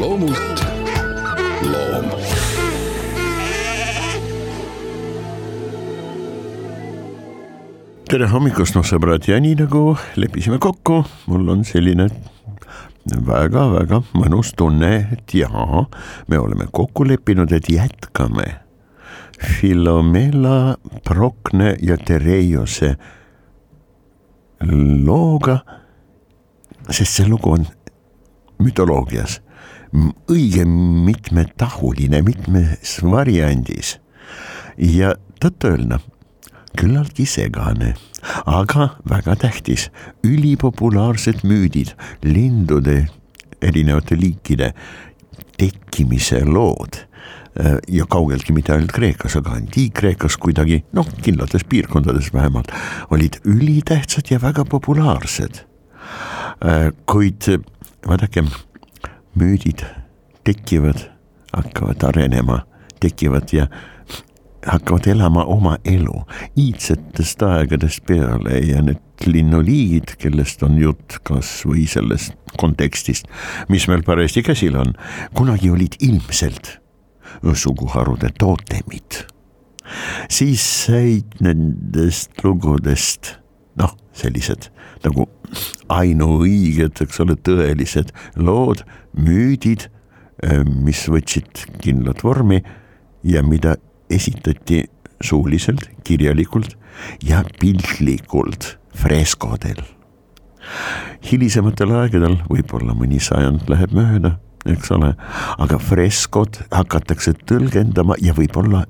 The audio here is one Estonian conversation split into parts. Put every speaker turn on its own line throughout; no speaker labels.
loomult loom.
tere hommikust, noh sõbrad ja nii nagu leppisime kokku, mul on selline väga-väga mõnus tunne, et jaa, me oleme kokku leppinud, et jätkame. Philomela Prokne ja Tereiose looga, sest see lugu on mütoloogias õige mitmetahuline, mitmes variandis. Ja tõtt-öelda küllaltki segane, aga väga tähtis, ülipopulaarsed müüdid, lindude, erinevate liikide tekkimise lood. Ja kaugeltki mitte ainult Kreekas, aga Antiik-Kreekas kuidagi noh, kindlates piirkondades vähemalt olid ülitähtsad ja väga populaarsed. kuid vaadake müüdid tekivad, hakkavad arenema, tekivad ja hakkavad elama oma elu iidsetest aegadest peale ja need linnuliigid, kellest on jutt kasvõi sellest kontekstist, mis meil parajasti käsil on, kunagi olid ilmselt suguharude tootemid. siis said nendest lugudest noh, sellised nagu ainuõiged, eks ole, tõelised lood, müüdid, eh, mis võtsid kindlat vormi ja mida esitati suuliselt, kirjalikult ja piltlikult freskodel. hilisematel aegadel, võib-olla mõni sajand läheb mööda, eks ole, aga freskod hakatakse tõlgendama ja võib-olla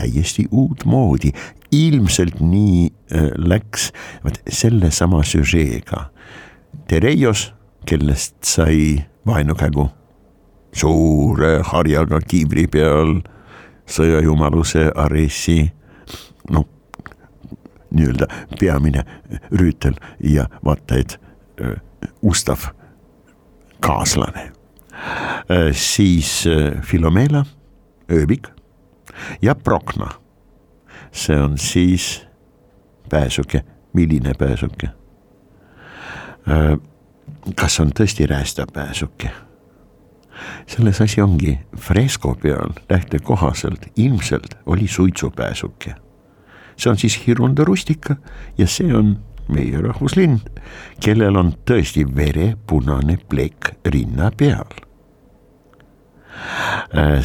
täiesti uutmoodi, ilmselt nii äh, läks, vot sellesama süžeega. Tereios, kellest sai vaenukägu suure harjaga kiivri peal sõjajumaluse Aressi, noh, nii-öelda peamine rüütel ja vaata et äh, ustav kaaslane äh,. siis äh, Filomela, ööbik ja Prokna. see on siis pääsuke, milline pääsuke? Kas on tõesti räästapääsuke? selles asi ongi, fresko peal lähtekohaselt ilmselt oli suitsupääsuke. see on siis Hirundo rustika ja see on meie rahvuslind, kellel on tõesti verepunane plekk rinna peal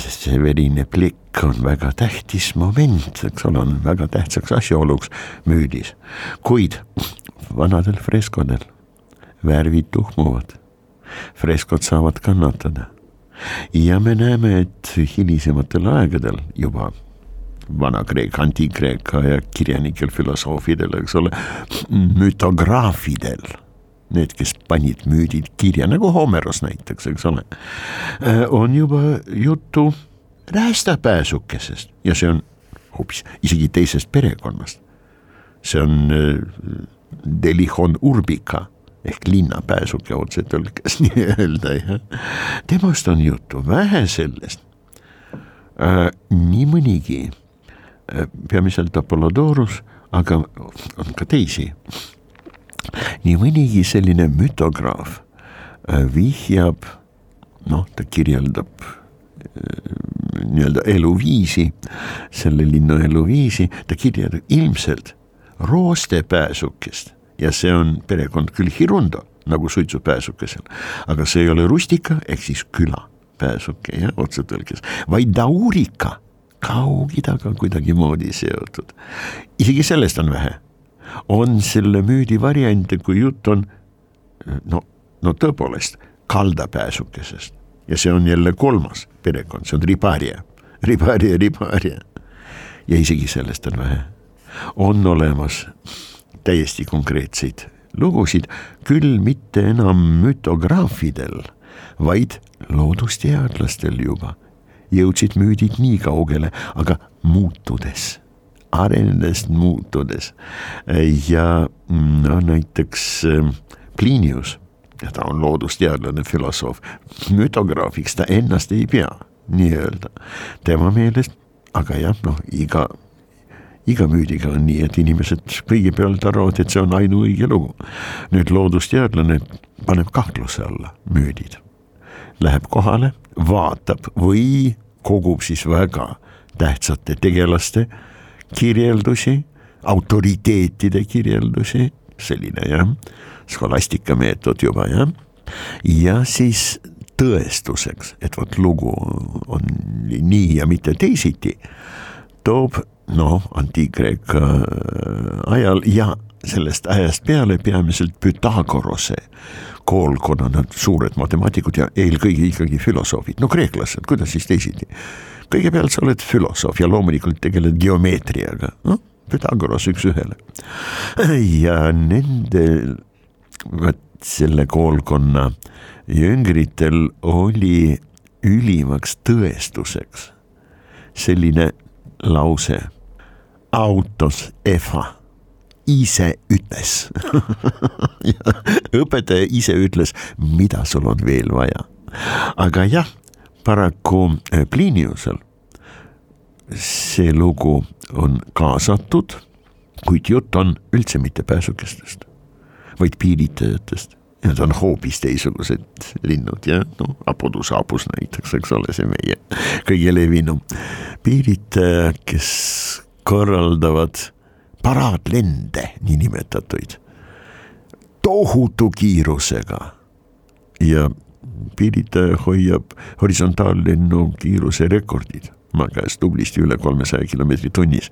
see verine plekk on väga tähtis moment, eks ole, on väga tähtsaks asjaoluks müüdis, kuid vanadel freskodel värvid tuhmuvad, freskod saavad kannatada. Ja me näeme, et hilisematel aegadel juba Vana-Kreeka, Antiik-Kreeka ja kirjanikel, filosoofidel, eks ole, mütograafidel need, kes panid müüdid kirja nagu Homeros näiteks, eks ole, äh, on juba juttu räästapääsukesest ja see on hoopis isegi teisest perekonnast. see on äh, Delihon urbica ehk linnapääsuke otsetõlkes nii-öelda jah. temast on juttu, vähe sellest äh,. nii mõnigi äh,, peamiselt Apollodorus, aga on ka teisi nii mõnigi selline mütograaf äh, vihjab, noh, ta kirjeldab äh, nii-öelda eluviisi, selle linna eluviisi, ta kirjeldab ilmselt roostepääsukest ja see on perekond küll Hirundo nagu suitsupääsukesel, aga see ei ole rustika ehk siis külapääsuke jah, otsetõlkes, vaid daurika Kaug-Idaga kuidagimoodi seotud. isegi sellest on vähe on selle müüdi variante, kui jutt on no, no tõepoolest kaldapääsukesest, ja see on jälle kolmas perekond, see on ribaria, ribaria, ribaria. ja isegi sellest on vähe. on olemas täiesti konkreetseid lugusid, küll mitte enam mütograafidel, vaid loodusteadlastel juba jõudsid müüdid nii kaugele, aga muutudes, arenedes, muutudes. Ja no näiteks Plinius ja ta on loodusteadlane, filosoof, mütograafiks ta ennast ei pea nii-öelda, tema meelest, aga jah, noh, iga iga müüdiga on nii, et inimesed kõigepealt arvavad, et see on ainuõige lugu. nüüd loodusteadlane paneb kahtluse alla müüdid, läheb kohale, vaatab või kogub siis väga tähtsate tegelaste kirjeldusi, autoriteetide kirjeldusi, selline jah, skolastika meetod juba jah, ja siis tõestuseks, et vot lugu on nii ja mitte teisiti, toob noh, antiik-Kreeka äh, ajal ja sellest ajast peale peamiselt Pythagorase koolkonna, nad suured matemaatikud ja eelkõige ikkagi filosoofid, no kreeklased, kuidas siis teisiti. Kõigepealt sa oled filosoof ja loomulikult tegeled geomeetriaga, noh, Pythagoras üks-ühele. ja nende, vot selle koolkonna jüngritel oli ülimaks tõestuseks selline lause autos EFA ise ütles õpetaja ise ütles, mida sul on veel vaja. aga jah, paraku eh, Pliniusel see lugu on kaasatud, kuid jutt on üldse mitte pääsukestest, vaid piiritajatest. Need on hoopis teisugused linnud ja noh, apodusaapus näiteks, eks ole, see meie kõige levinum piiritaja, kes korraldavad paraadlende, niinimetatuid, tohutu kiirusega ja piiritaja hoiab horisontaallennu kiiruse rekordid maa käes tublisti üle kolmesaja kilomeetri tunnis.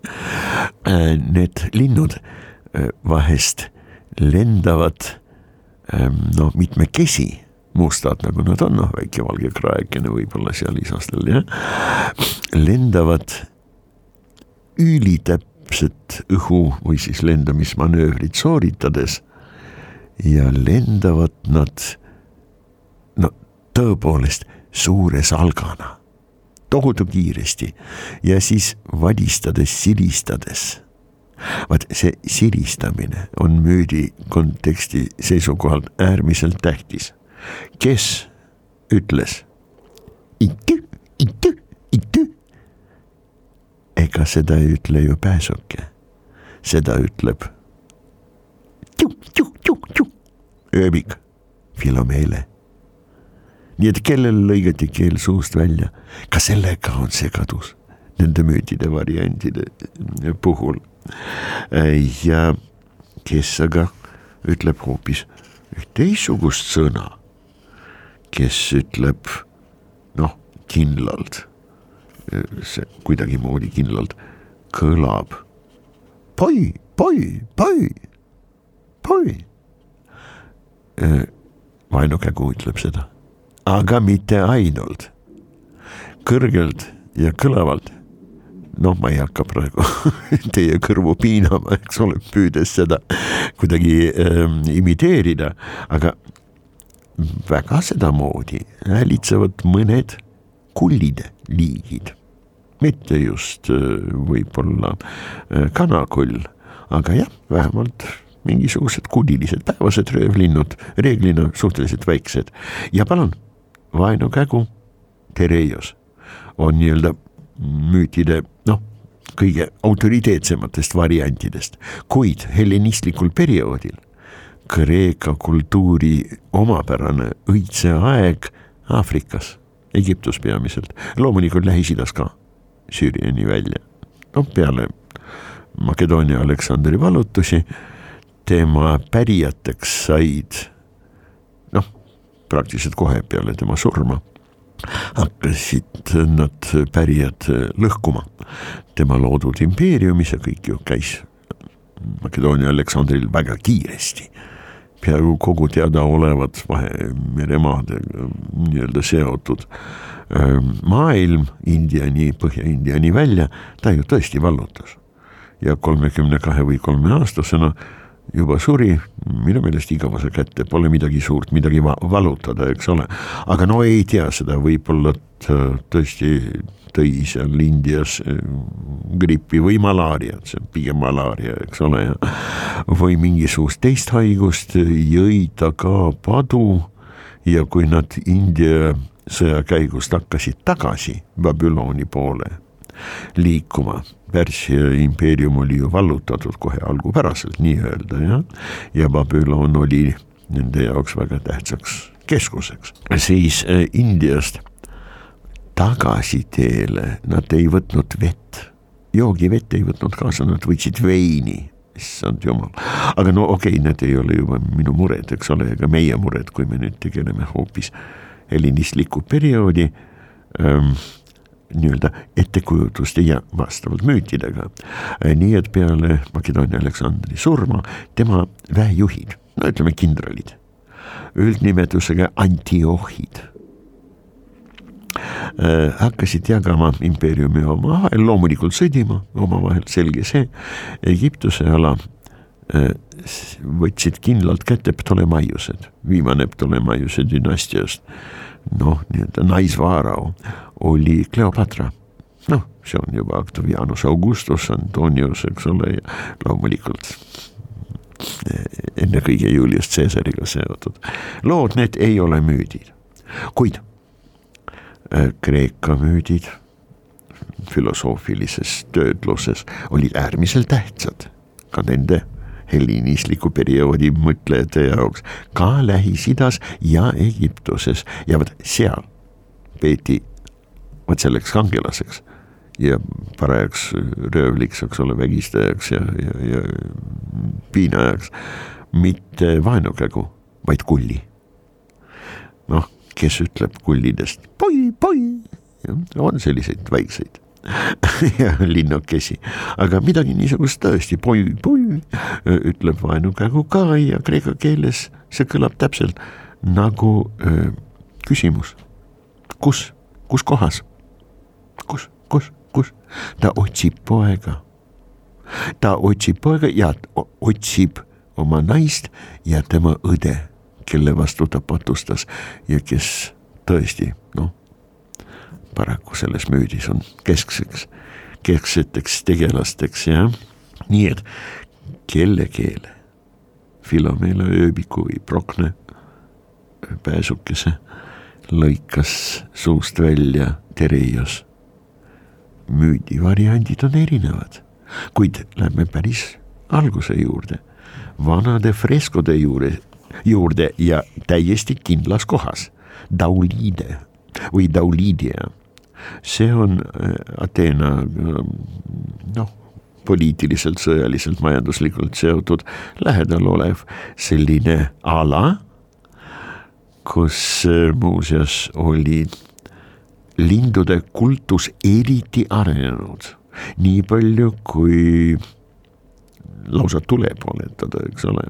Äh, need linnud äh, vahest lendavad noh, mitmekesi mustad, nagu nad on, noh väike valge kraekene võib-olla seal isastel jah, lendavad ülitäpset õhu või siis lendamismanöövrit sooritades ja lendavad nad tõepoolest suure salgana, tohutu kiiresti ja siis vadistades, silistades. vaat see silistamine on müüdi konteksti seisukohalt äärmiselt tähtis. kes ütles itu, itu, itu ega seda ei ütle ju pääsuke, seda ütleb ööbik Filomeele. Nii et kellel lõigati keel suust välja, ka sellega on segadus nende müütide variantide puhul. ja kes aga ütleb hoopis teistsugust sõna, kes ütleb noh, kindlalt see kuidagimoodi kindlalt kõlab. poi, poi, poi, poi. vaenukägu ütleb seda, aga mitte ainult, kõrgelt ja kõlavalt. noh, ma ei hakka praegu teie kõrvu piinama, eks ole, püüdes seda kuidagi ähm, imiteerida, aga väga sedamoodi häälitsevad mõned kullid liigid. Mitte just äh, võib-olla äh, kanakull, aga jah, vähemalt mingisugused kudilised päevased röövlinnud, reeglina suhteliselt väiksed. Ja palun, vaenukägu, tereios on nii-öelda müütide noh, kõige autoriteetsematest variantidest, kuid hellenistlikul perioodil Kreeka kultuuri omapärane õitseaeg Aafrikas, Egiptus peamiselt, loomulikult Lähis-Idas ka Süüriani välja. noh, peale Makedoonia Aleksandri vallutusi tema pärijateks said praktiliselt kohe peale tema surma hakkasid nad pärijad lõhkuma tema loodud impeeriumis ja kõik ju käis Makedoonia Aleksandril väga kiiresti peaaegu kogu teadaolevat Vahemeremaadega nii-öelda seotud maailm Indiani, Põhja-Indiani välja, ta ju tõesti vallutas. ja kolmekümne kahe või kolme aastasena juba suri, minu meelest igavese kätte, pole midagi suurt, midagi va valutada, eks ole. aga no ei tea seda, võib-olla tõesti tõi seal Indias äh, grippi või malaariat, see on pigem malaaria, eks ole, või mingisugust teist haigust, jõi ta ka padu ja kui nad India sõja käigust hakkasid tagasi Babyloni poole liikuma. Pärsia impeerium oli ju vallutatud kohe algupäraselt nii-öelda jah, ja Babylon oli nende jaoks väga tähtsaks keskuseks, siis äh, Indiast tagasiteele nad ei võtnud vett, joogivett ei võtnud kaasa, nad võtsid veini. Issand jumal, aga no okei okay,, need ei ole juba minu mured, eks ole, ega meie mured, kui me nüüd tegeleme hoopis helinistliku perioodi ähm, nii-öelda ettekujutuste ja vastavalt müütidega. nii et peale Makedoonia Aleksandri surma tema väejuhid, no ütleme kindralid, üldnimetusega antiohid Äh, hakkasid jagama impeeriumi omavahel, loomulikult sõdima omavahel, selge see. Egiptuse ala äh, võtsid kindlalt kätte Ptolemaiused, viimane Ptolemaiuse dünastiast. noh, nii-öelda naisvaarao oli Cleopatra, noh, see on juba Octavianus Augustus, Antonius, eks ole, ja loomulikult äh, ennekõike Julius Caesariga seotud. lood, need ei ole müüdid, kuid Äh, Kreeka müüdid filosoofilises töötluses olid äärmiselt tähtsad ka nende helliinistliku perioodi mõtlejate jaoks, ka Lähis-Idas ja Egiptuses ja vot seal peeti vot selleks kangelaseks ja parajaks röövliks, eks ole, vägistajaks ja, ja, ja piinajaks, mitte vaenukägu, vaid kulli. noh kes ütleb kullidest poi, poi, on selliseid väikseid ja linnukesi, aga midagi niisugust tõesti poi, poi! ütleb vaenukägu ka ja kreeka keeles see kõlab täpselt nagu öö, küsimus. kus, kus kohas, kus, kus, kus, ta otsib poega. ta otsib poega ja otsib oma naist ja tema õde kelle vastu ta patustas ja kes tõesti noh, paraku selles müüdis on keskseks, keskseteks tegelasteks jah, nii et kelle keele, Filomela ööbiku või Prokne pääsukese lõikas suust välja Tereios. Müüdi variandid on erinevad, kuid lähme päris alguse juurde, vanade freskode juurde juurde ja täiesti kindlas kohas, Dauliide või Daulidia. see on äh, Ateena äh, noh, poliitiliselt, sõjaliselt, majanduslikult seotud lähedal olev selline ala, kus äh, muuseas oli lindude kultus eriti arenenud, nii palju kui lausa tuleb oletada, eks ole.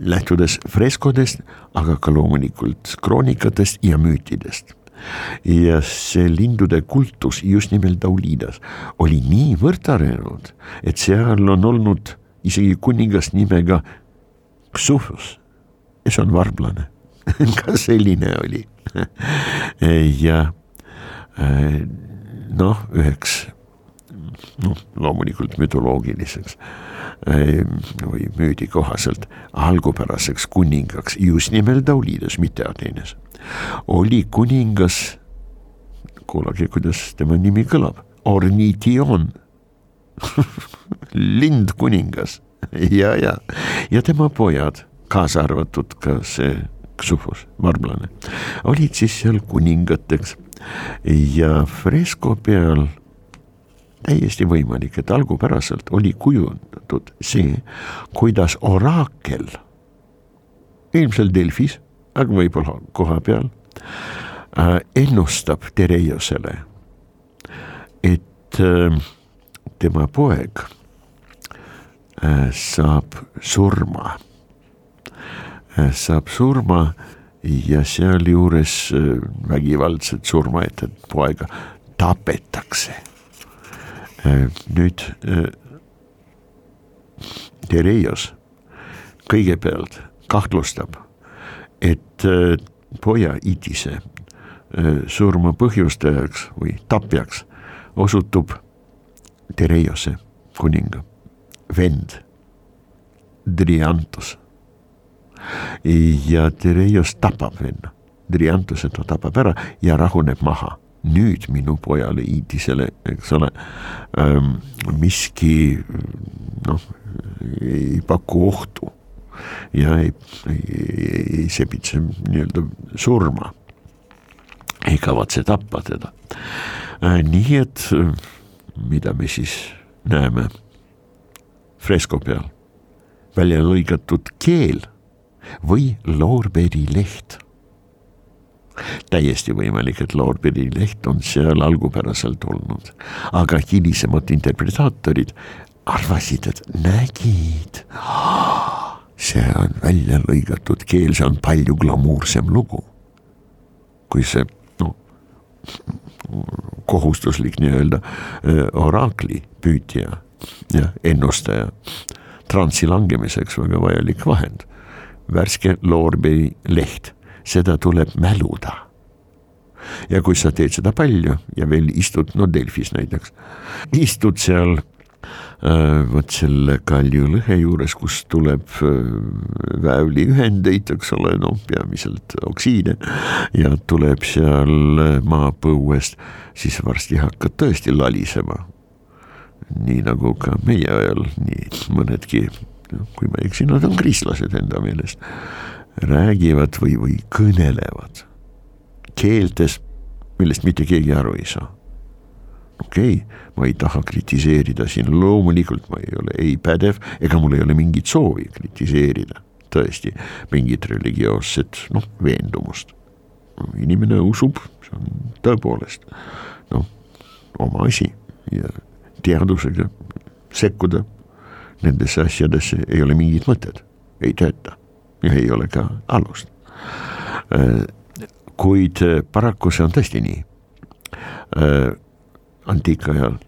Lähtudes freskodest, aga ka loomulikult kroonikatest ja müütidest. ja see lindude kultus just nimelt Daulidas oli niivõrd arenenud, et seal on olnud isegi kuningas nimega Xufus see on varblane. Ka selline oli ja äh, noh, üheks noh, loomulikult mütoloogiliseks või müüdi kohaselt algupäraseks kuningaks just nimelt Daulides, mitte Ateenas. oli kuningas, kuulake, kuidas tema nimi kõlab, Ornition lindkuningas ja, ja, ja tema pojad, kaasa arvatud ka see Ksufos, varblane, olid siis seal kuningateks ja fresko peal täiesti võimalik, et algupäraselt oli kujundatud see, kuidas oraakel, ilmselt Delfis, aga võib-olla koha peal äh,, ennustab Tereiosele, et äh, tema poeg äh, saab surma saab surma ja sealjuures vägivaldselt surmaetet poega tapetakse. nüüd Tereios kõigepealt kahtlustab, et poja Idise surma põhjustajaks või tapjaks osutub Tereiose kuninga vend Driantos. Ja Tereios tapab venna, Driantose ta tapab ära ja rahuneb maha. Nüüd minu pojale Iidisele, eks ole ähm,, miski noh, ei paku ohtu. Ja ei, ei, ei sebitse nii-öelda surma. ei kavatse tappa teda. Äh,. nii et mida me siis näeme? Fresko peal, välja lõigatud keel või loorberileht täiesti võimalik, et Lorbeeri leht on seal algupäraselt olnud, aga hilisemad interpretaatorid arvasid, et nägid, see on välja lõigatud keel, see on palju glamuursem lugu. kui see noh, kohustuslik nii-öelda oraakli püüdja ja ennustaja, transi langemiseks väga vajalik vahend, värske Lorbeeri leht seda tuleb mäluda. ja kui sa teed seda palju ja veel istud, no Delfis näiteks, istud seal äh, vot selle kaljulõhe juures, kus tuleb äh, väävliühendeid, eks ole, noh, peamiselt oksiide ja tuleb seal äh, maapõuest, siis varsti hakkad tõesti lalisema. nii nagu ka meie ajal, nii mõnedki, kui ma ei eksi, nad on kristlased enda meelest räägivad või, või kõnelevad keeltes, millest mitte keegi aru ei saa. okei okay,, ma ei taha kritiseerida siin, loomulikult ma ei ole ei pädev ega mul ei ole mingit soovi kritiseerida tõesti mingit religioosset noh, veendumust. inimene usub, see on tõepoolest noh, oma asi ja teadusega sekkuda nendesse asjadesse ei ole mingit mõtet, ei tööta ja ei ole ka alust. Äh, kuid äh, paraku see on tõesti nii. Äh, antiikajal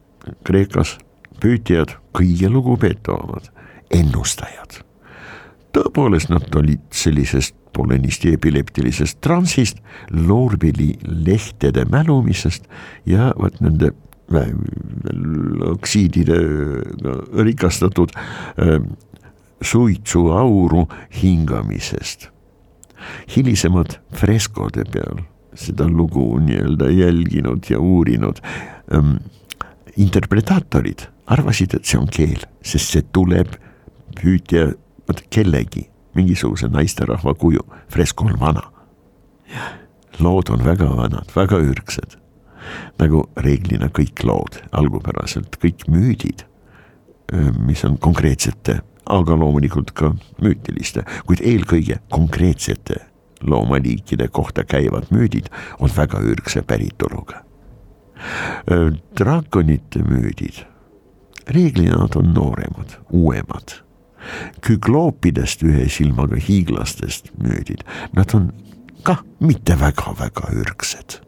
Kreekas püüdjad kõige lugupeetavamad, ennustajad. tõepoolest, nad olid sellisest polenisti epileptilisest transist, loorbili lehtede mälumisest ja vot nende oksiididega rikastatud suitsuauru hingamisest. hilisemad freskode peal seda lugu nii-öelda jälginud ja uurinud interpretaatorid arvasid, et see on keel, sest see tuleb püüdja, vot kellegi, mingisuguse naisterahva kuju, fresko on vana. lood on väga vanad, väga ürgsed, nagu reeglina kõik lood algupäraselt, kõik müüdid, mis on konkreetsete aga loomulikult ka müütiliste, kuid eelkõige konkreetsete loomaliikide kohta käivad müüdid on väga ürgse päritoluga. draakonite müüdid, reeglina nad on nooremad, uuemad. kükloopidest ühe silmaga hiiglastest müüdid, nad on kah mitte väga-väga ürgsed,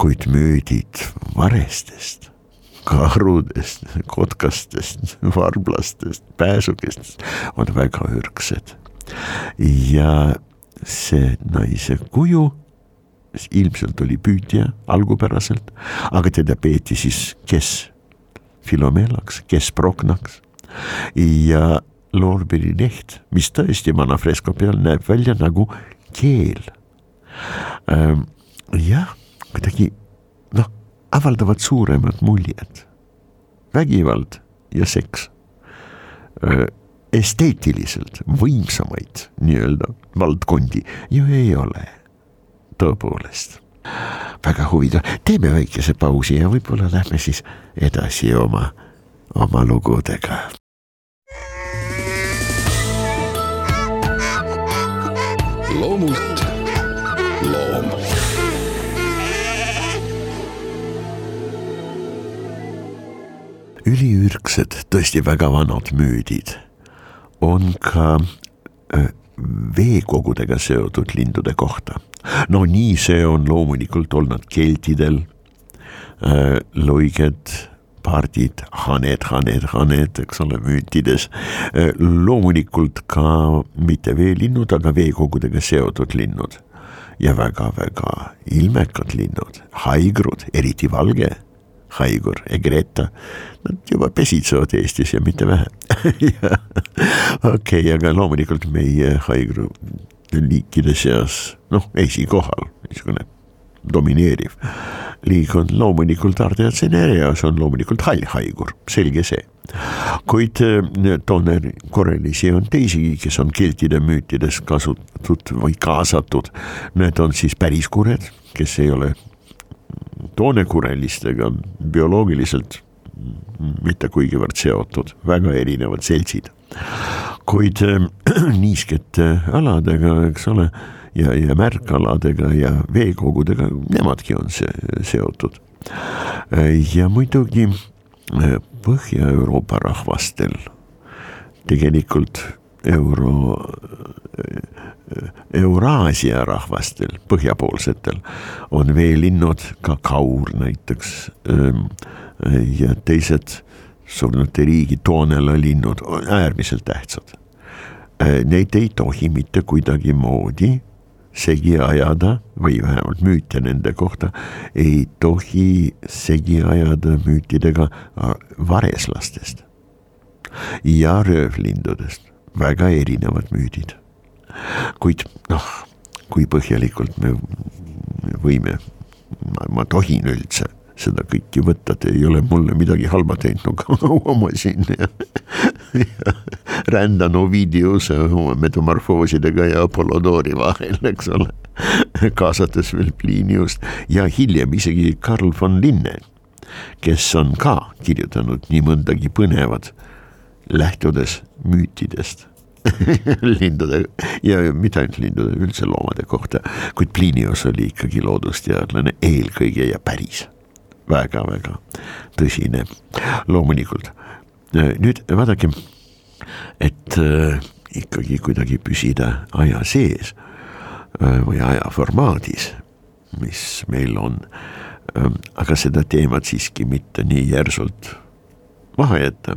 kuid müüdid varestest karudest, kotkastest, varblastest, pääsukestest on väga ürgsed. ja see naise kuju ilmselt oli püüdja algupäraselt, aga teda peeti siis kes Filomelaks, kes Prognaks ja loorberi leht, mis tõesti vana fresko peal näeb välja nagu keel. Ehm, jah, kuidagi avaldavad suuremat muljet. vägivald ja seks esteetiliselt võimsamaid nii-öelda valdkondi ju ei ole, tõepoolest. väga huvitav, teeme väikese pausi ja võib-olla lähme siis edasi oma, oma lugudega.
loomult loom
üliürgsed, tõesti väga vanad müüdid on ka veekogudega seotud lindude kohta. no nii see on loomulikult olnud keltidel, luiged pardid, haned, haned, haned, eks ole, müütides. loomulikult ka mitte veelinnud, aga veekogudega seotud linnud ja väga-väga ilmekad linnud, haigrud, eriti valge haigur, Egreta. Nad juba pesitsevad Eestis ja mitte vähe okei okay,, aga loomulikult meie haigru liikide seas noh, esikohal niisugune domineeriv liig on loomulikult Ardea Cinerea, see on loomulikult hall haigur, selge see. kuid toone korralisi on teisigi, kes on keltide müütides kasutatud või kaasatud. Need on siis päriskured, kes ei ole toonekurelistega bioloogiliselt mitte kuigivõrd seotud, väga erinevad seltsid. kuid niiskete aladega, eks ole ja, ja märkaladega ja veekogudega, nemadki on see seotud. ja muidugi eh, Põhja-Euroopa rahvastel tegelikult euro, Euraasia rahvastel, põhjapoolsetel on veelinnud, ka kaur näiteks ehm, ja teised surnute riigi toonela linnud on äärmiselt tähtsad. Eh, neid ei tohi mitte kuidagimoodi segi ajada või vähemalt müüte nende kohta ei tohi segi ajada müütidega äh, vareslastest ja röövlindudest, väga erinevad müüdid. kuid noh, kui põhjalikult me võime, ma tohin üldse seda kõike võtta, te ei ole mulle midagi halba teinud, no kaua ma siin ja, ja rändan Ovidiuse oma metamorfoosidega ja Apollodori vahel, eks ole. kaasates veel Pliniust ja hiljem isegi Karl von Linne, kes on ka kirjutanud nii mõndagi põnevat, lähtudes müütidest lindude ja mitte ainult lindude, üldse loomade kohta, kuid Plinius oli ikkagi loodusteadlane eelkõige ja päris väga-väga tõsine, loomulikult. nüüd vaadake, et äh, ikkagi kuidagi püsida aja sees äh, või aja formaadis, mis meil on äh,. aga seda teemat siiski mitte nii järsult maha jätta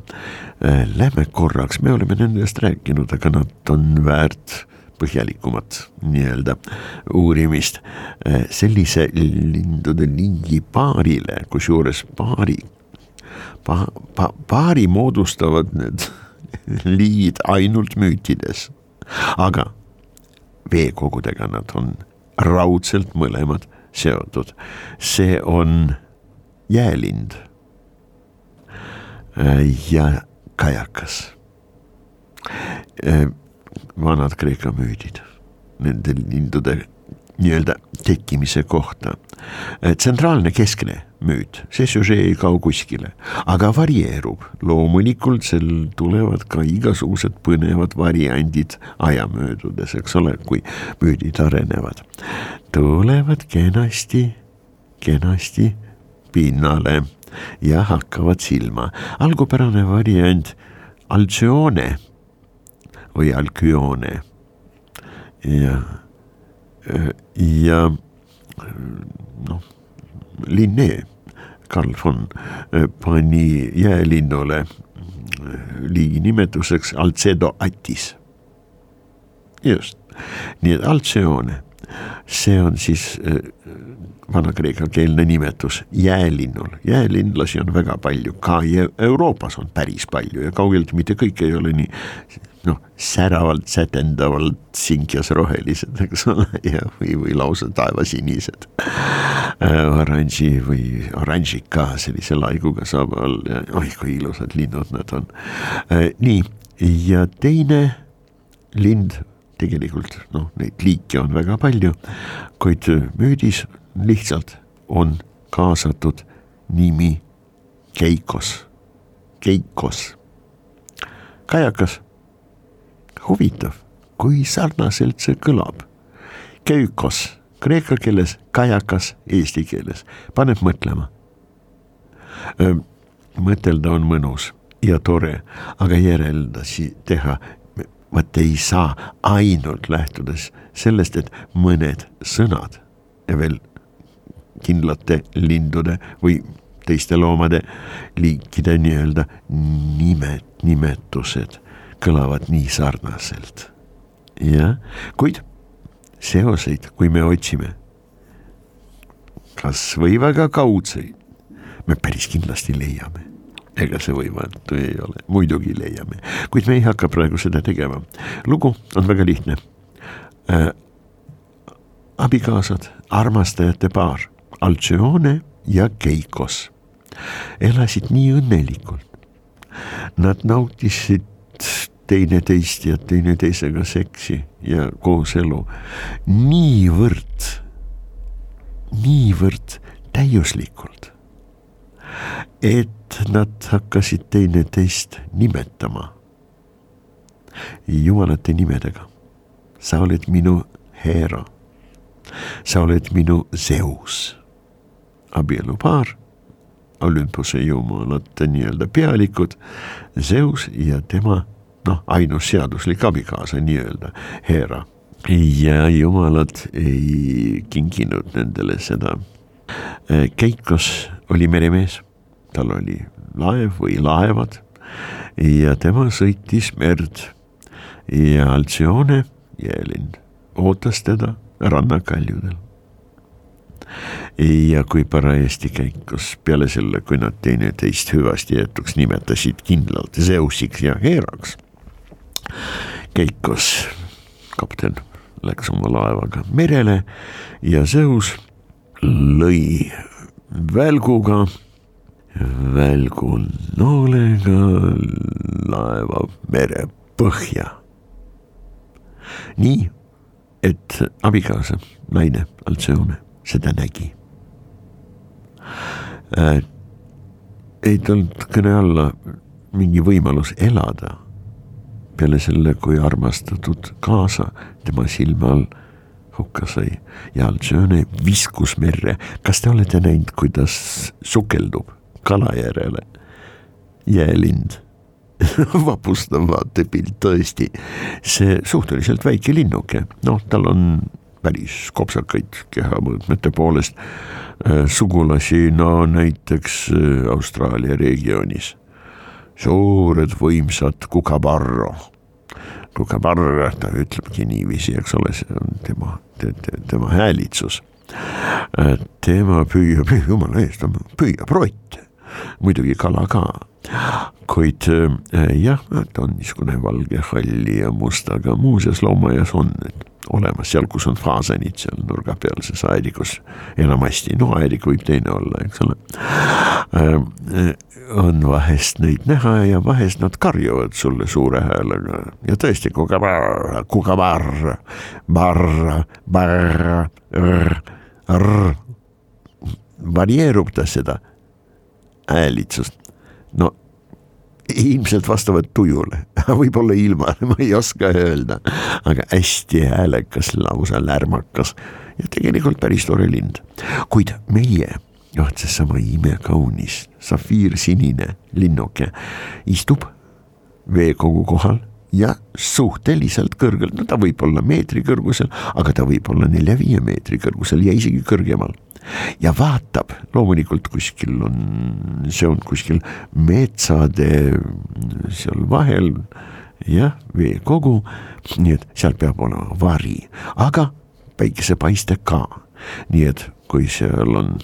äh,. Lähme korraks, me oleme nendest rääkinud, aga nad on väärt põhjalikumat nii-öelda uurimist. Eh, sellise lindude lingi paarile, kusjuures paari pa,, pa, paari moodustavad need liigid ainult müütides, aga veekogudega nad on raudselt mõlemad seotud, see on jäälind ja kajakas eh, vanad Kreeka müüdid, nende lindude nii-öelda tekkimise kohta. tsentraalne keskne müüt, see süžee ei kao kuskile, aga varieerub, loomulikult seal tulevad ka igasugused põnevad variandid aja möödudes, eks ole, kui müüdid arenevad. tulevad kenasti, kenasti pinnale ja hakkavad silma, algupärane variant Alcione või Alcyone. ja, ja noh, Linné, Karl von pani jäälinnule liigi nimetuseks Alcedo Attis. just, nii et Alceone, see on siis vana-kreeka keelne nimetus jäälinnul, jäälinlasi on väga palju, ka Euroopas on päris palju ja kaugeltki mitte kõik ei ole nii noh, säravalt, sätendavalt sinkjasrohelised, eks ole, ja, või, või lausa taevasinised äh,. oranži või oranžika sellise laiguga saab olla, oi kui ilusad linnud nad on äh,. nii, ja teine lind tegelikult noh, neid liike on väga palju, kuid müüdis lihtsalt on kaasatud nimi Keikos, Keikos. kajakas, huvitav, kui sarnaselt see kõlab. Keikos kreeka keeles, kajakas eesti keeles, paneb mõtlema. mõtelda on mõnus ja tore, aga järeldusi teha vaat ei saa ainult lähtudes sellest, et mõned sõnad ja veel kindlate lindude või teiste loomade liikide nii-öelda nimed, nimetused kõlavad nii sarnaselt. jah, kuid seoseid, kui me otsime, kas või väga kaudseid, me päris kindlasti leiame ega see võimatu ei ole, muidugi leiame, kuid me ei hakka praegu seda tegema. lugu on väga lihtne äh,. abikaasad, armastajate paar, Alcione ja Keikos elasid nii õnnelikult. Nad nautisid teineteist ja teineteisega seksi ja kooselu niivõrd, niivõrd täiuslikult, et nad hakkasid teineteist nimetama jumalate nimedega. sa oled minu Hera, sa oled minu Zeus, abielupaar Olümpuse jumalate nii-öelda pealikud, Zeus ja tema noh, ainus seaduslik abikaasa nii-öelda, Hera. ja jumalad ei kinkinud nendele seda. Keikos oli meremees, tal oli laev või laevad. Ja tema sõitis merd. Ja Altsione, jäälind, ootas teda rannakaljudel ja kui parajasti käikus peale selle, kui nad teineteist hüvasti jätuks nimetasid kindlalt Zeusiks ja Heraks. käikus kapten läks oma laevaga merele ja Zeus lõi välguga, välgu noolega laeva merepõhja. nii, et abikaasa, naine Altsione seda nägi äh,. ei tulnud kõne alla mingi võimalus elada peale selle, kui armastatud kaasa tema silme all hukka sai ja Alcione viskus merre. kas te olete näinud, kuidas sukeldub kala järele jäälind vapustav vaatepilt tõesti, see suhteliselt väike linnuke, noh, tal on päris kopsakaid kehamõõtmete poolest äh, sugulasi, no näiteks äh, Austraalia regioonis. suured võimsad kukabarro, kukabarro, ta ütlebki niiviisi, eks ole, see on tema te,, te, tema häälitsus. Äh, tema püüab, jumala eest, püüab rotte, muidugi kala ka kuid jah, ta on niisugune valge, halli ja mustaga, muuseas loomaaias on need olemas seal, kus on faasanid seal nurga peal, see saedikus enamasti, no aedik võib teine olla, eks ole äh,. on vahest neid näha ja vahest nad karjuvad sulle suure häälega ja tõesti, kukabarr, kukabarr, barr, barr, rr, rr. varieerub ta seda häälitsust, no ilmselt vastavalt tujule, võib-olla ilma, ma ei oska öelda, aga hästi häälekas, lausa lärmakas ja tegelikult päris tore lind. kuid meie, noh, seesama imekaunis safiirsinine linnuke istub veekogu kohal ja suhteliselt kõrgelt, no ta võib olla meetri kõrgusel, aga ta võib olla nelja-viie meetri kõrgusel ja isegi kõrgemal ja vaatab, loomulikult kuskil on, see on kuskil metsade seal vahel, jah, veekogu, nii et seal peab olema vari, aga päikesepaiste ka, nii et kui seal on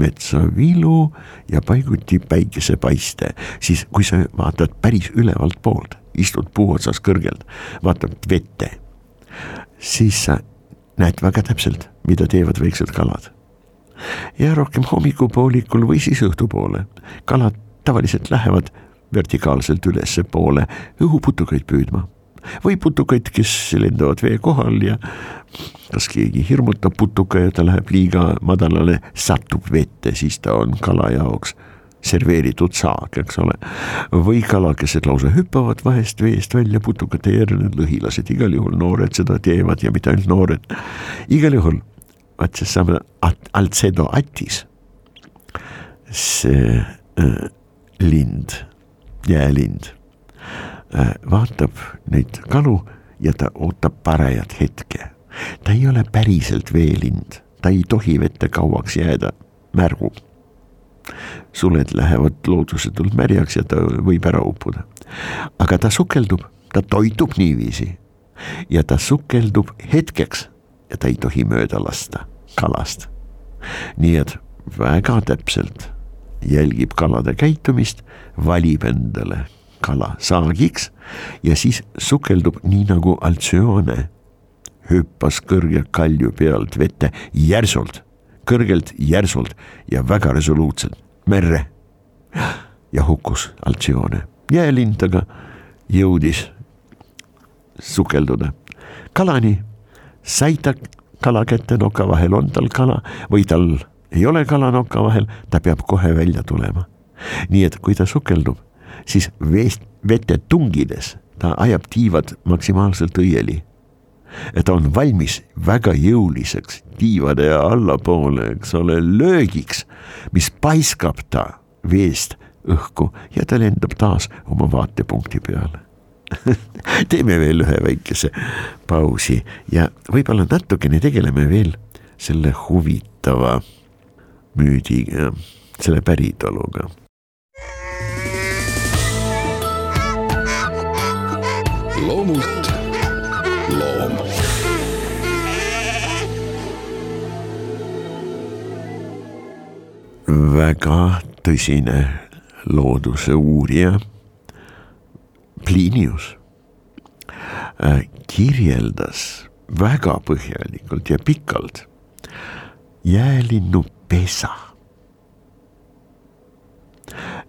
metsavilu ja paiguti päikesepaiste, siis kui sa vaatad päris ülevalt poolt, istud puu otsas kõrgelt, vaatad vette, siis sa näed väga täpselt, mida teevad väiksed kalad ja rohkem hommikupoolikul või siis õhtupoole. kalad tavaliselt lähevad vertikaalselt ülespoole õhuputukaid püüdma või putukaid, kes lendavad vee kohal ja kas keegi hirmutab putuka ja ta läheb liiga madalale, satub vette, siis ta on kala jaoks serveeritud saak, eks ole. või kalakesed lausa hüppavad vahest veest välja putukate järele, lõhilased igal juhul, noored seda teevad ja mitte ainult noored. igal juhul vaat seesama Alcedo Attis, see äh, lind, jäälind äh, vaatab neid kalu ja ta ootab parajat hetke. ta ei ole päriselt veelind, ta ei tohi vette kauaks jääda, märgub. suled lähevad loodusetult märjaks ja ta võib ära uppuda. aga ta sukeldub, ta toitub niiviisi ja ta sukeldub hetkeks ja ta ei tohi mööda lasta kalast. nii et väga täpselt jälgib kalade käitumist, valib endale kala saagiks ja siis sukeldub nii nagu Altsione. hüppas kõrge kalju pealt vette järsult, kõrgelt järsult ja väga resoluutselt merre. ja hukkus Altsione, jäälind aga jõudis sukelduda kalani, sai ta kala kätte noka vahel, on tal kala või tal ei ole kala noka vahel, ta peab kohe välja tulema. nii et kui ta sukeldub, siis veest, vette tungides ta ajab tiivad maksimaalselt õieli. ta on valmis väga jõuliseks tiivade allapoole, eks ole, löögiks, mis paiskab ta veest õhku ja ta lendab taas oma vaatepunkti peale teeme veel ühe väikese pausi ja võib-olla natukene tegeleme veel selle huvitava müüdiga, selle päritoluga.
loomult loom.
väga tõsine looduse uurija Plinius äh, kirjeldas väga põhjalikult ja pikalt jäälinnu pesa.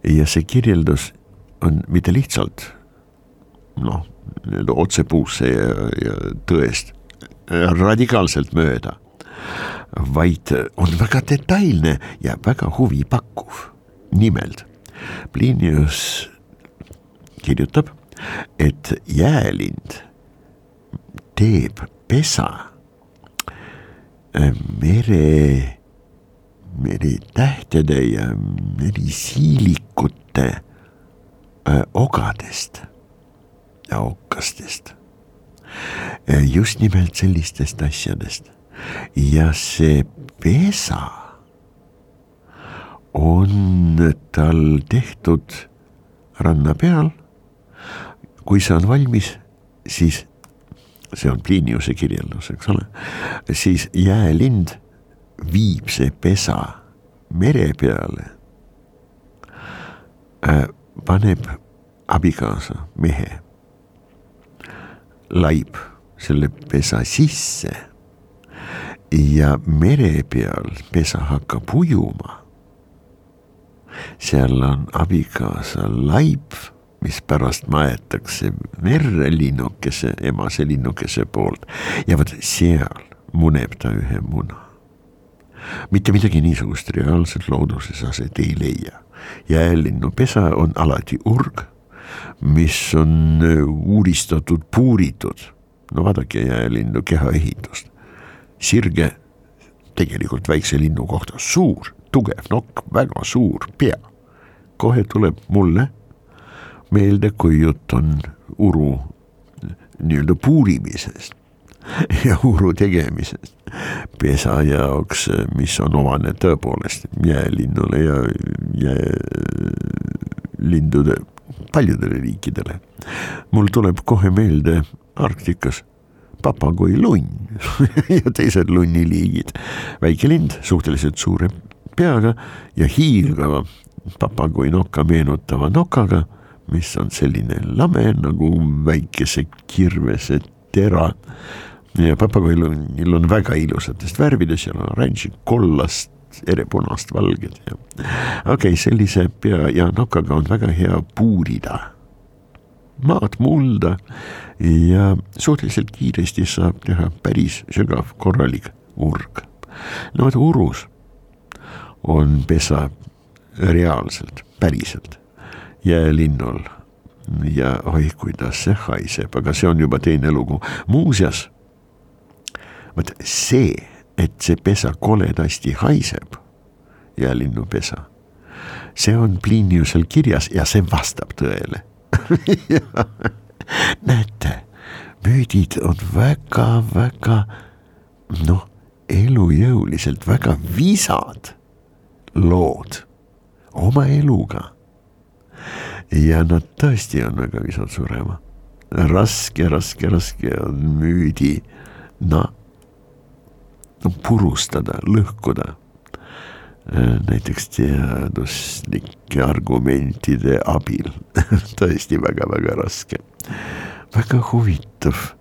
ja see kirjeldus on mitte lihtsalt noh, nii-öelda otsepuusse ja, ja tõest radikaalselt mööda, vaid on väga detailne ja väga huvipakkuv. nimelt Plinius kirjutab et jäälind teeb pesa mere, meretähtede ja merisiilikute äh, ogadest ja okkastest. Äh, just nimelt sellistest asjadest ja see pesa on tal tehtud ranna peal kui see on valmis, siis see on Pliniuse kirjeldus, eks ole, siis jäälind viib see pesa mere peale äh,, paneb abikaasa mehe, laib selle pesa sisse ja mere peal pesa hakkab ujuma. seal on abikaasa laip mis pärast maetakse merre linnukese, emase linnukese poolt ja vot seal muneb ta ühe muna. mitte midagi niisugust reaalselt looduses aset ei leia. jäälinnupesa on alati urg, mis on äh, uuristatud, puuritud. no vaadake jäälinnu kehaehitust. sirge tegelikult väikse linnu kohta suur, tugev nokk, väga suur pea. kohe tuleb mulle meelde, kui jutt on uru nii-öelda puurimisest ja uru tegemisest pesa jaoks, mis on omane tõepoolest jäälinnule ja jäälindude paljudele liikidele. mul tuleb kohe meelde Arktikas papagoi lunn ja teised lunniliigid, väike lind, suhteliselt suure peaga ja hiilgava papagoi nokka meenutava nokaga mis on selline lame nagu väikese kirvese tera. ja papagoilil on väga ilusatest värvidest, seal on oranži, kollast, erepunast, valged ja okei okay,, sellise pea ja nokaga on väga hea puurida maad mulda ja suhteliselt kiiresti saab teha päris sügav korralik urg. no vot urus on pesa reaalselt, päriselt jäälinnul ja oi, kuidas see haiseb, aga see on juba teine lugu. muuseas, vot see, et see pesa koledasti haiseb, jäälinnupesa, see on Pliniusel kirjas ja see vastab tõele näete, müüdid on väga-väga noh, elujõuliselt väga visad lood oma eluga. Ja nad tõesti on väga visad surema. raske, raske, raske on müüdi, no, no purustada, lõhkuda näiteks teaduslike argumentide abil tõesti väga-väga raske. väga huvitav,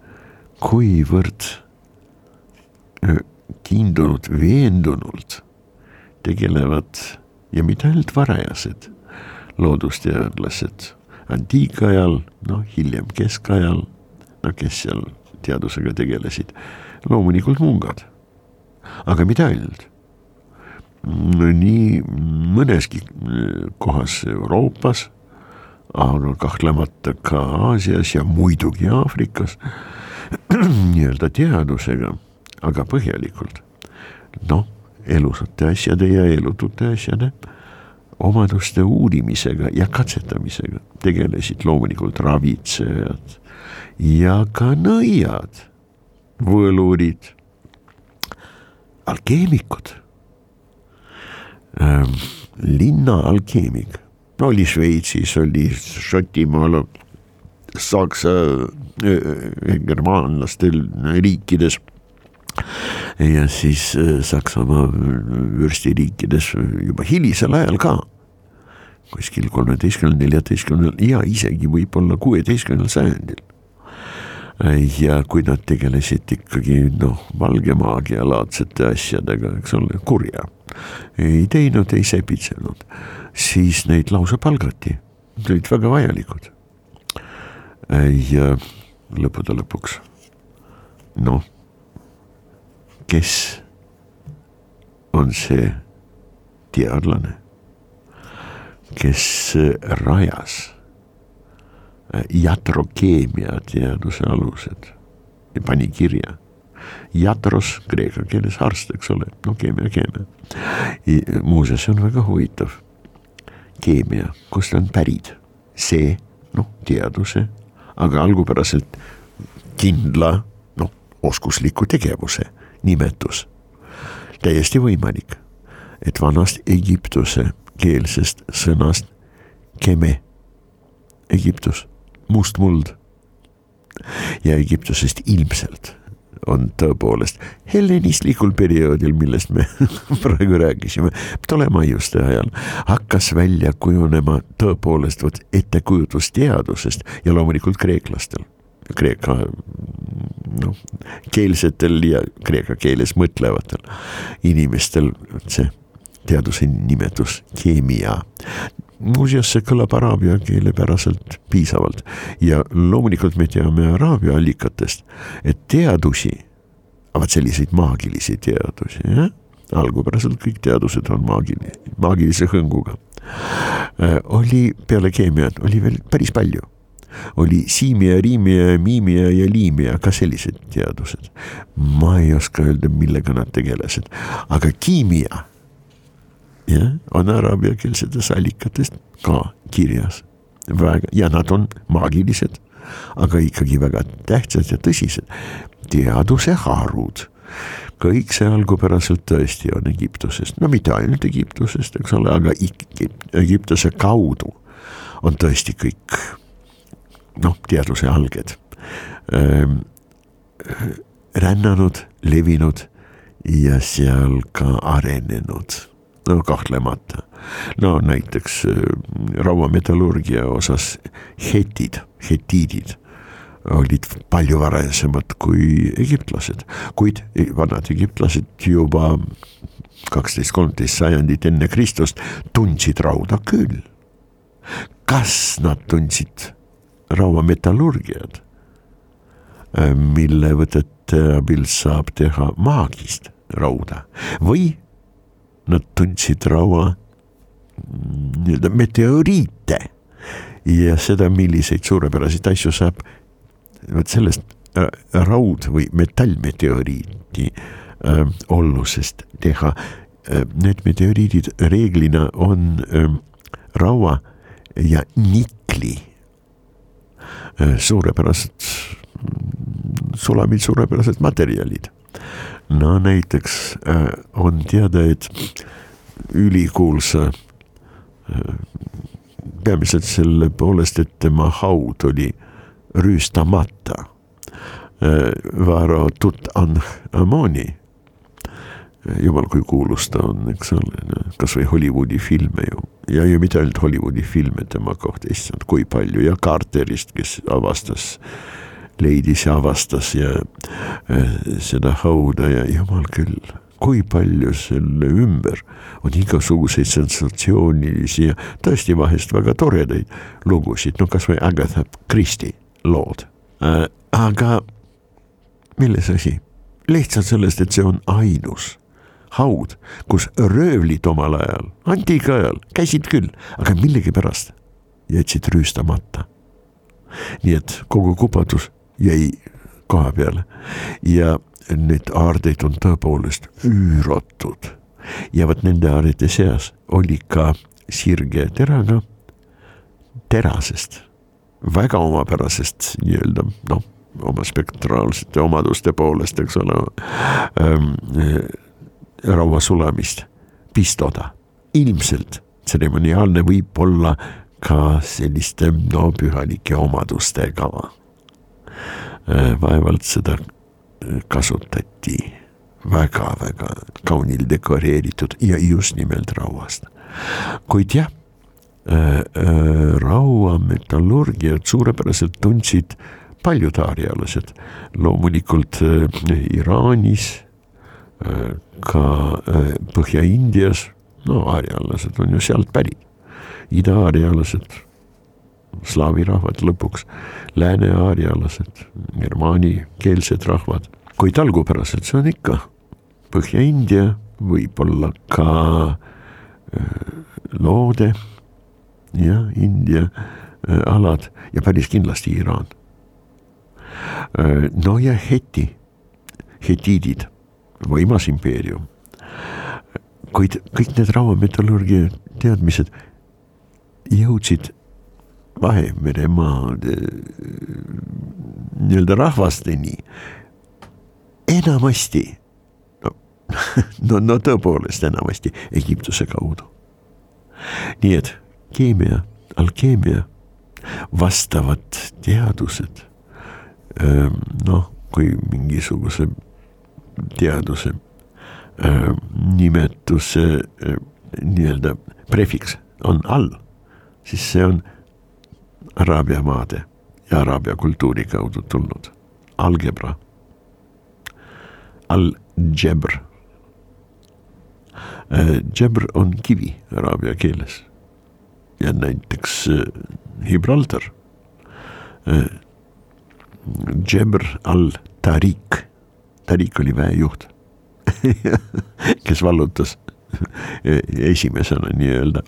kuivõrd kiindunud, veendunult tegelevad ja mitte ainult varajased loodusteadlased, antiikajal, noh hiljem keskajal, no kes seal teadusega tegelesid, loomulikult mungad, aga mitte ainult nii mõneski kohas Euroopas, aga kahtlemata ka Aasias ja muidugi Aafrikas nii-öelda teadusega, aga põhjalikult. noh, elusate asjade ja elutute asjade omaduste uurimisega ja katsetamisega tegelesid loomulikult ravitsejad ja ka nõiad, võlurid, alkeemikud. Ähm,, linna alkeemik, oli Šveitsis, oli Šotimaal, Saksa äh,, germaanlastel riikides. Ja siis äh, Saksamaa vürstiriikides juba hilisel ajal ka, kuskil kolmeteistkümnendal, neljateistkümnendal ja isegi võib-olla kuueteistkümnendal sajandil. ja kui nad tegelesid ikkagi noh, valge maagia laadsete asjadega, eks ole, kurja, ei teinud, ei sepitsenud, siis neid lausa palgati, nad olid väga vajalikud. ja lõppude lõpuks noh kes on see teadlane, kes rajas jatrokeemia teaduse alused ja pani kirja. Jatros kreeka keeles arst, eks ole, no keemia, keemia. muuseas, see on väga huvitav. keemia, kust on pärit, see noh, teaduse, aga algupäraselt kindla noh, oskusliku tegevuse nimetus. täiesti võimalik, et vanast Egiptuse keelsest sõnast keme, Egiptus, must muld. ja Egiptusest ilmselt on tõepoolest hellenistlikul perioodil, millest me praegu rääkisime, Ptolemaiuste ajal hakkas välja kujunema tõepoolest vot ettekujutus teadusest ja loomulikult kreeklastel kreeka noh, keelsetel ja kreeka keeles mõtlevatel inimestel see teaduse nimetus keemia. muuseas, see kõlab araabia keele päraselt piisavalt ja loomulikult me teame araabia allikatest, et teadusi, vaat selliseid maagilisi teadusi, jah algupäraselt kõik teadused on maagilise, maagilise hõnguga. Äh, oli peale keemiat, oli veel päris palju oli siimia, riimia, miimia ja liimia, ka sellised teadused. ma ei oska öelda, millega nad tegelesid, aga kiimia jah, on araabiakeelsetes allikates ka kirjas. Väga ja nad on maagilised, aga ikkagi väga tähtsad ja tõsised. Teaduse harud. Kõik see algupäraselt tõesti on Egiptusest, no mitte ainult Egiptusest, eks ole, aga Egiptuse kaudu on tõesti kõik noh, teaduse alged ähm, rännanud, levinud ja seal ka arenenud, kahtlemata. no näiteks äh, rauametallurgia osas hetid, hetiidid olid palju varasemad kui egiptlased, kuid vanad egiptlased juba kaksteist, kolmteist sajandit enne Kristust tundsid rauda küll. kas nad tundsid rauametallurgiad, äh, mille võtete abil saab teha maagist rauda või nad tundsid raua mm, nii-öelda meteoriite ja seda, milliseid suurepäraseid asju saab vot sellest äh, raud- või metallmeteoriidi äh, ollusest teha äh,. Need meteoriidid reeglina on äh, raua ja nikli suurepärased sulamid, suurepärased materjalid. No näiteks on teada, et ülikuulsa peamiselt selle poolest, et tema haud oli rüüstamata. Varo Tutankhamoni jumal, kui kuulus ta on, eks ole, kasvõi Hollywoodi filme ju. Ja ju mitte ainult Hollywoodi filme tema kohta, issand, kui palju. Ja Carterist, kes avastas, leidis ja avastas ja äh, seda hauda ja jumal küll, kui palju selle ümber on igasuguseid sensatsioonilisi ja tõesti vahest väga toredaid lugusid, no kasvõi Agatha Christie lood äh,. aga milles asi? lihtsalt sellest, et see on ainus haud, kus röövlid omal ajal, antiika ajal käisid küll, aga millegipärast jätsid rüüstamata. nii et kogu kupadus jäi koha peale ja neid aardeid on tõepoolest üüratud ja vot nende aarete seas oli ka sirge teraga terasest, väga omapärasest nii-öelda noh, oma spektraalsete omaduste poolest, eks ole ähm, raua sulamist pistoda. ilmselt tseremoniaalne võib olla ka selliste no pühalike omadustega. Äh, vaevalt seda kasutati väga-väga kaunil dekoreeritud ja just nimelt rauast. kuid jah äh,, äh, raua metallurgiat suurepäraselt tundsid paljud aarialased, loomulikult äh, Iraanis äh,, ka äh, Põhja-Indias, no aarialased on ju sealt pärit, ida-aarialased, slaavi rahvad lõpuks, lääne-aarialased, germaanikeelsed rahvad, kuid algupäraselt see on ikka Põhja-India, võib-olla ka äh, loode ja India äh, alad ja päris kindlasti Iraan. no ja Heti, hetiidid võimas impeerium. kuid kõik need rauametallurgia teadmised jõudsid Vahemeremaa nii-öelda rahvasteni enamasti, no, no, no tõepoolest enamasti Egiptuse kaudu. nii et keemia, alkeemia, vastavad teadused, noh, kui mingisuguse teaduse äh, nimetuse äh, nii-öelda prefiks on all, siis see on Araabia maade ja araabia kultuuri kaudu tulnud algebra, al-jebr. Jebr on kivi araabia keeles ja näiteks Gibraltar. Jebr al-Tariq Tarik oli väejuht kes vallutas esimesena nii-öelda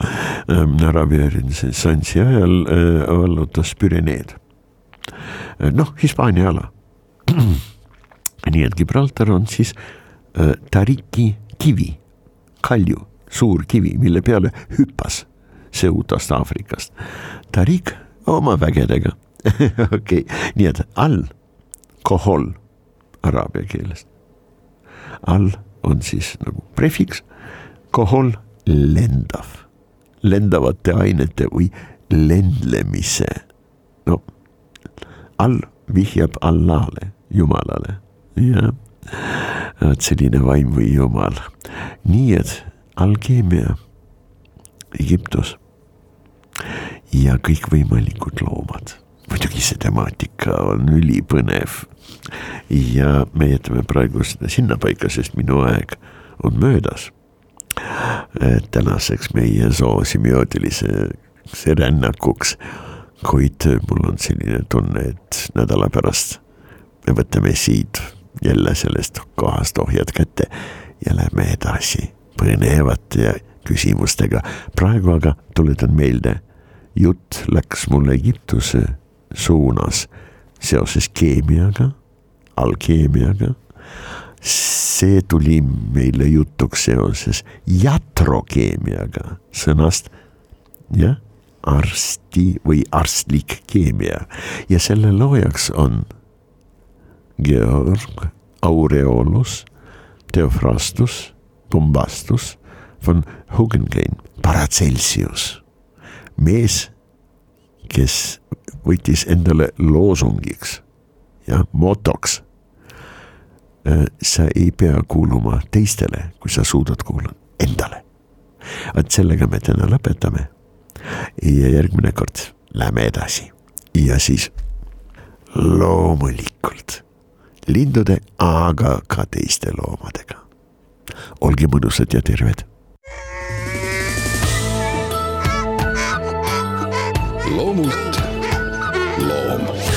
ähm, Araabia renessansi ajal äh, vallutas Püreneed. Äh, noh, Hispaania ala. nii et Gibraltar on siis äh, Tariki kivi, kalju, suur kivi, mille peale hüppas Seutast Aafrikast. Tarik oma vägedega okei okay., nii et all kohol araabia keelest. all on siis nagu prefiks, kohol lendav, lendavate ainete või lendlemise. no all vihjab Allahle, Jumalale, jah. vot selline vaim või Jumal. nii et alkeemia, Egiptus ja kõikvõimalikud loomad muidugi see temaatika on ülipõnev ja me jätame praegu seda sinnapaika, sest minu aeg on möödas. Tänaseks meie zoosemiootiliseks rännakuks, kuid mul on selline tunne, et nädala pärast me võtame siit jälle sellest kohast ohjad kätte ja lähme edasi põnevate küsimustega. praegu aga tuletan meelde, jutt läks mul Egiptuse suunas seoses keemiaga alkeemiaga. See tuli meile jutuks seoses jatrokeemiaga, sõnast jah, arsti või arstlik keemia ja selle loojaks on Georg Aureolus Theophrastus Bombastus von Hugengein, Paracelsius, mees, kes võttis endale loosungiks ja motoks. Sa ei pea kuuluma teistele, kui sa suudad kuulata endale. vot sellega me täna lõpetame. ja järgmine kord lähme edasi ja siis loomulikult lindude, aga ka teiste loomadega. olge mõnusad ja terved.
loomult loom